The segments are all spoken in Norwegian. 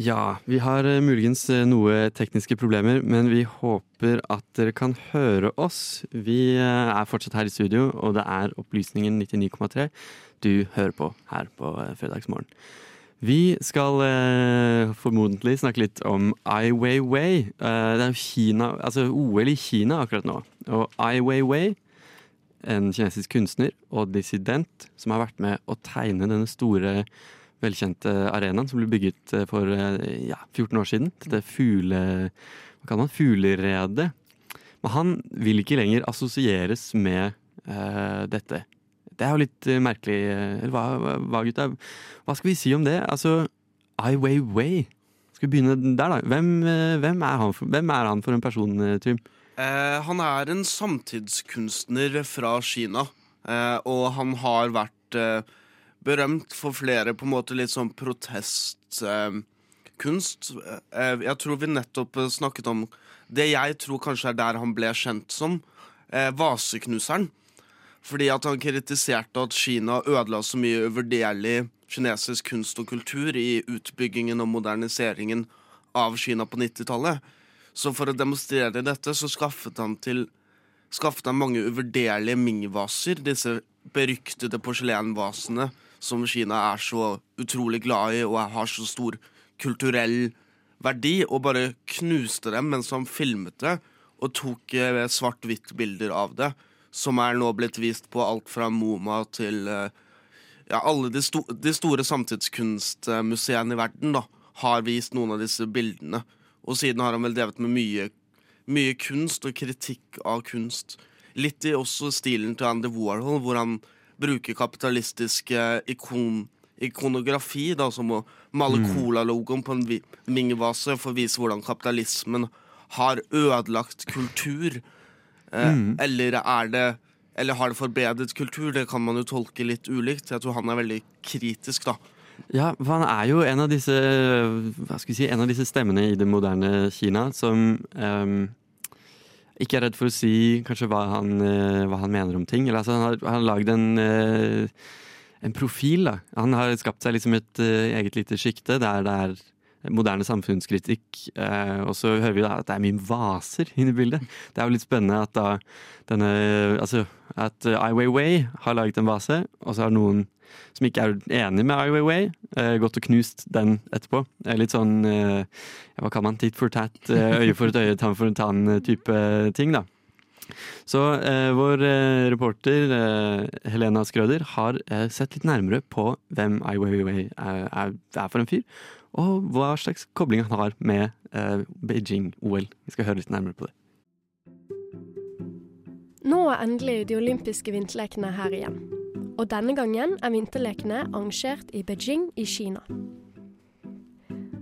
Ja, vi har eh, muligens eh, noe tekniske problemer, men vi håper at dere kan høre oss. Vi eh, er fortsatt her i studio, og det er Opplysningen 99,3 du hører på her på fredagsmorgen. Vi skal eh, formodentlig snakke litt om Ai Weiwei. Eh, det er Kina, altså OL i Kina akkurat nå. Og Ai Weiwei, en kinesisk kunstner og dissident som har vært med å tegne denne store velkjente arenaen som ble bygget eh, for eh, ja, 14 år siden. Dette fugle... Hva kaller man fugleredet. Men han vil ikke lenger assosieres med uh, dette. Det er jo litt merkelig. Eller hva, hva, gutta? Hva skal vi si om det? Altså, Ai Weiwei. Skal vi begynne der, da? Hvem, hvem, er, han for, hvem er han for en person, Trym? Uh, han er en samtidskunstner fra Kina, Uh, og han har vært berømt for flere på en måte litt sånn protestkunst. Eh, jeg tror vi nettopp eh, snakket om det jeg tror kanskje er der han ble kjent som, eh, vaseknuseren. Fordi at han kritiserte at Kina ødela så mye uvurderlig kinesisk kunst og kultur i utbyggingen og moderniseringen av Kina på 90-tallet. Så for å demonstrere dette så skaffet han til skaffet han mange uvurderlige Ming-vaser, disse beryktede porselenvasene som Kina er så utrolig glad i og har så stor kulturell verdi, og bare knuste dem mens han filmet det og tok eh, svart-hvitt-bilder av det, som er nå blitt vist på alt fra MoMA til eh, ja, alle de, sto de store samtidskunstmuseene i verden da, har vist noen av disse bildene. Og siden har han vel drevet med mye, mye kunst og kritikk av kunst. Litt i også stilen til Andy Warhol, hvor han bruker kapitalistisk eh, ikon, ikonografi, da, som å male Cola-logoen på en mingvase for å vise hvordan kapitalismen har ødelagt kultur. Eh, Eller er det eller har det forbedret kultur? Det kan man jo tolke litt ulikt. Jeg tror han er veldig kritisk, da. Ja, for han er jo en av disse si, en av disse stemmene i det moderne Kina som ehm, ikke er redd for å si kanskje hva han, eh, hva han mener om ting. Eller, altså, han har, han har lagd en, eh, en profil. Da. Han har skapt seg liksom et eh, eget lite sjikte der det er moderne samfunnskritikk. og så hører vi da at det er mye vaser inne i bildet. Det er jo litt spennende at da denne Altså at Ai Weiwei har laget en vase, og så har noen som ikke er enig med Ai Weiwei, eh, gått og knust den etterpå. Er litt sånn eh, Hva kaller man tit for tat, eh, øye for et øye, tann for en tann-type ting, da. Så eh, vår eh, reporter eh, Helena Skrøder har eh, sett litt nærmere på hvem Ai Weiwei er, er, for en fyr, og hva slags kobling han har med eh, Beijing-OL. Vi skal høre litt nærmere på det. Nå er endelig de olympiske vinterlekene her igjen. Og denne gangen er vinterlekene arrangert i Beijing i Kina.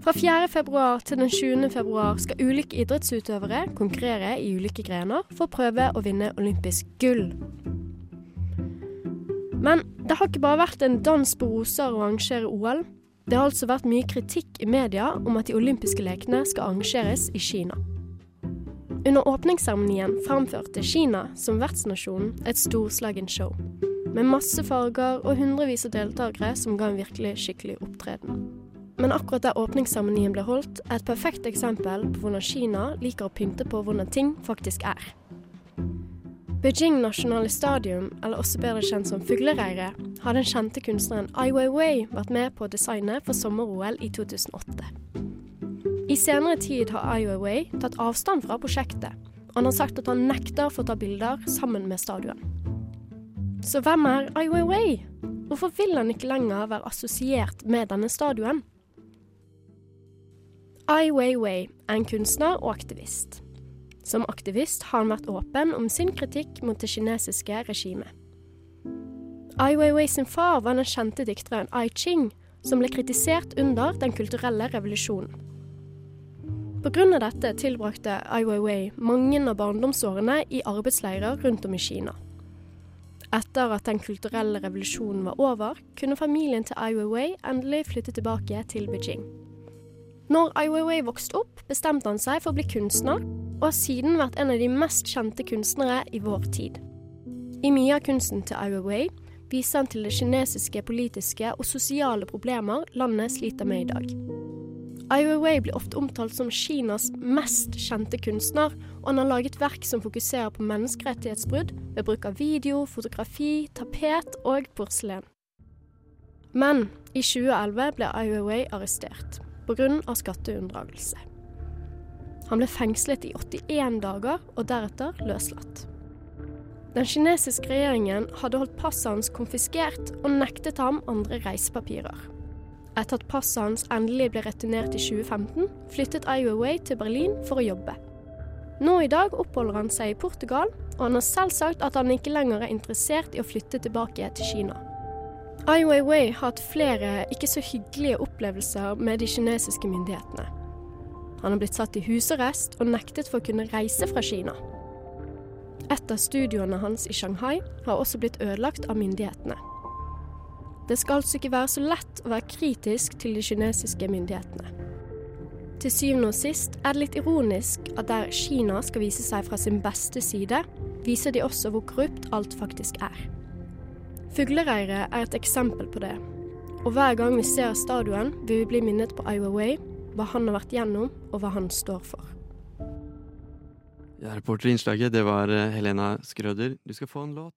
Fra 4. februar til den 20. februar skal ulike idrettsutøvere konkurrere i ulike grener for å prøve å vinne olympisk gull. Men det har ikke bare vært en dans på roser å arrangere OL. Det har altså vært mye kritikk i media om at de olympiske lekene skal arrangeres i Kina. Under åpningsseremonien framførte Kina som vertsnasjon et storslagent show. Med masse farger og hundrevis av deltakere som ga en virkelig skikkelig opptreden. Men akkurat der åpningsseremonien ble holdt, er et perfekt eksempel på hvordan Kina liker å pynte på hvordan ting faktisk er. Beijing Nasjonale Stadium, eller også bedre kjent som Fuglereiret, har den kjente kunstneren Ai Weiwei vært med på å designe for sommer-OL i 2008. I senere tid har Ai Weiwei tatt avstand fra prosjektet, og han har sagt at han nekter for å ta bilder sammen med stadion. Så hvem er Ai Weiwei? Hvorfor vil han ikke lenger være assosiert med denne stadion? Ai Weiwei er en kunstner og aktivist. Som aktivist har han vært åpen om sin kritikk mot det kinesiske regimet. Ai Weiwei sin far var den kjente dikteren Ai Ching, som ble kritisert under den kulturelle revolusjonen. Pga. dette tilbrakte Ai Weiwei mange av barndomsårene i arbeidsleirer rundt om i Kina. Etter at den kulturelle revolusjonen var over, kunne familien til Ai Weiwei endelig flytte tilbake til Beijing. Når Ai Weiwei vokste opp, bestemte han seg for å bli kunstner, og har siden vært en av de mest kjente kunstnere i vår tid. I mye av kunsten til Ai Weiwei viser han til det kinesiske politiske og sosiale problemer landet sliter med i dag. Ai Weiwei blir ofte omtalt som Kinas mest kjente kunstner, og han har laget verk som fokuserer på menneskerettighetsbrudd ved bruk av video, fotografi, tapet og porselen. Men i 2011 ble Ai Weiwei arrestert pga. skatteunndragelse. Han ble fengslet i 81 dager og deretter løslatt. Den kinesiske regjeringen hadde holdt passet hans konfiskert og nektet ham andre reisepapirer. Etter at passet hans endelig ble returnert i 2015, flyttet Ai Weiwei til Berlin for å jobbe. Nå i dag oppholder han seg i Portugal, og han har selv sagt at han ikke lenger er interessert i å flytte tilbake til Kina. Ai Weiwei har hatt flere ikke så hyggelige opplevelser med de kinesiske myndighetene. Han har blitt satt i husarrest og nektet for å kunne reise fra Kina. Et av studioene hans i Shanghai har også blitt ødelagt av myndighetene. Det skal altså ikke være så lett å være kritisk til de kinesiske myndighetene. Til syvende og sist er det litt ironisk at der Kina skal vise seg fra sin beste side, viser de også hvor korrupt alt faktisk er. Fuglereiret er et eksempel på det. Og hver gang vi ser stadion, vil vi bli minnet på Ai Weiwei, hva han har vært gjennom, og hva han står for. Ja, Reporterinnslaget, det var eh, Helena Skrøder. Du skal få en låt.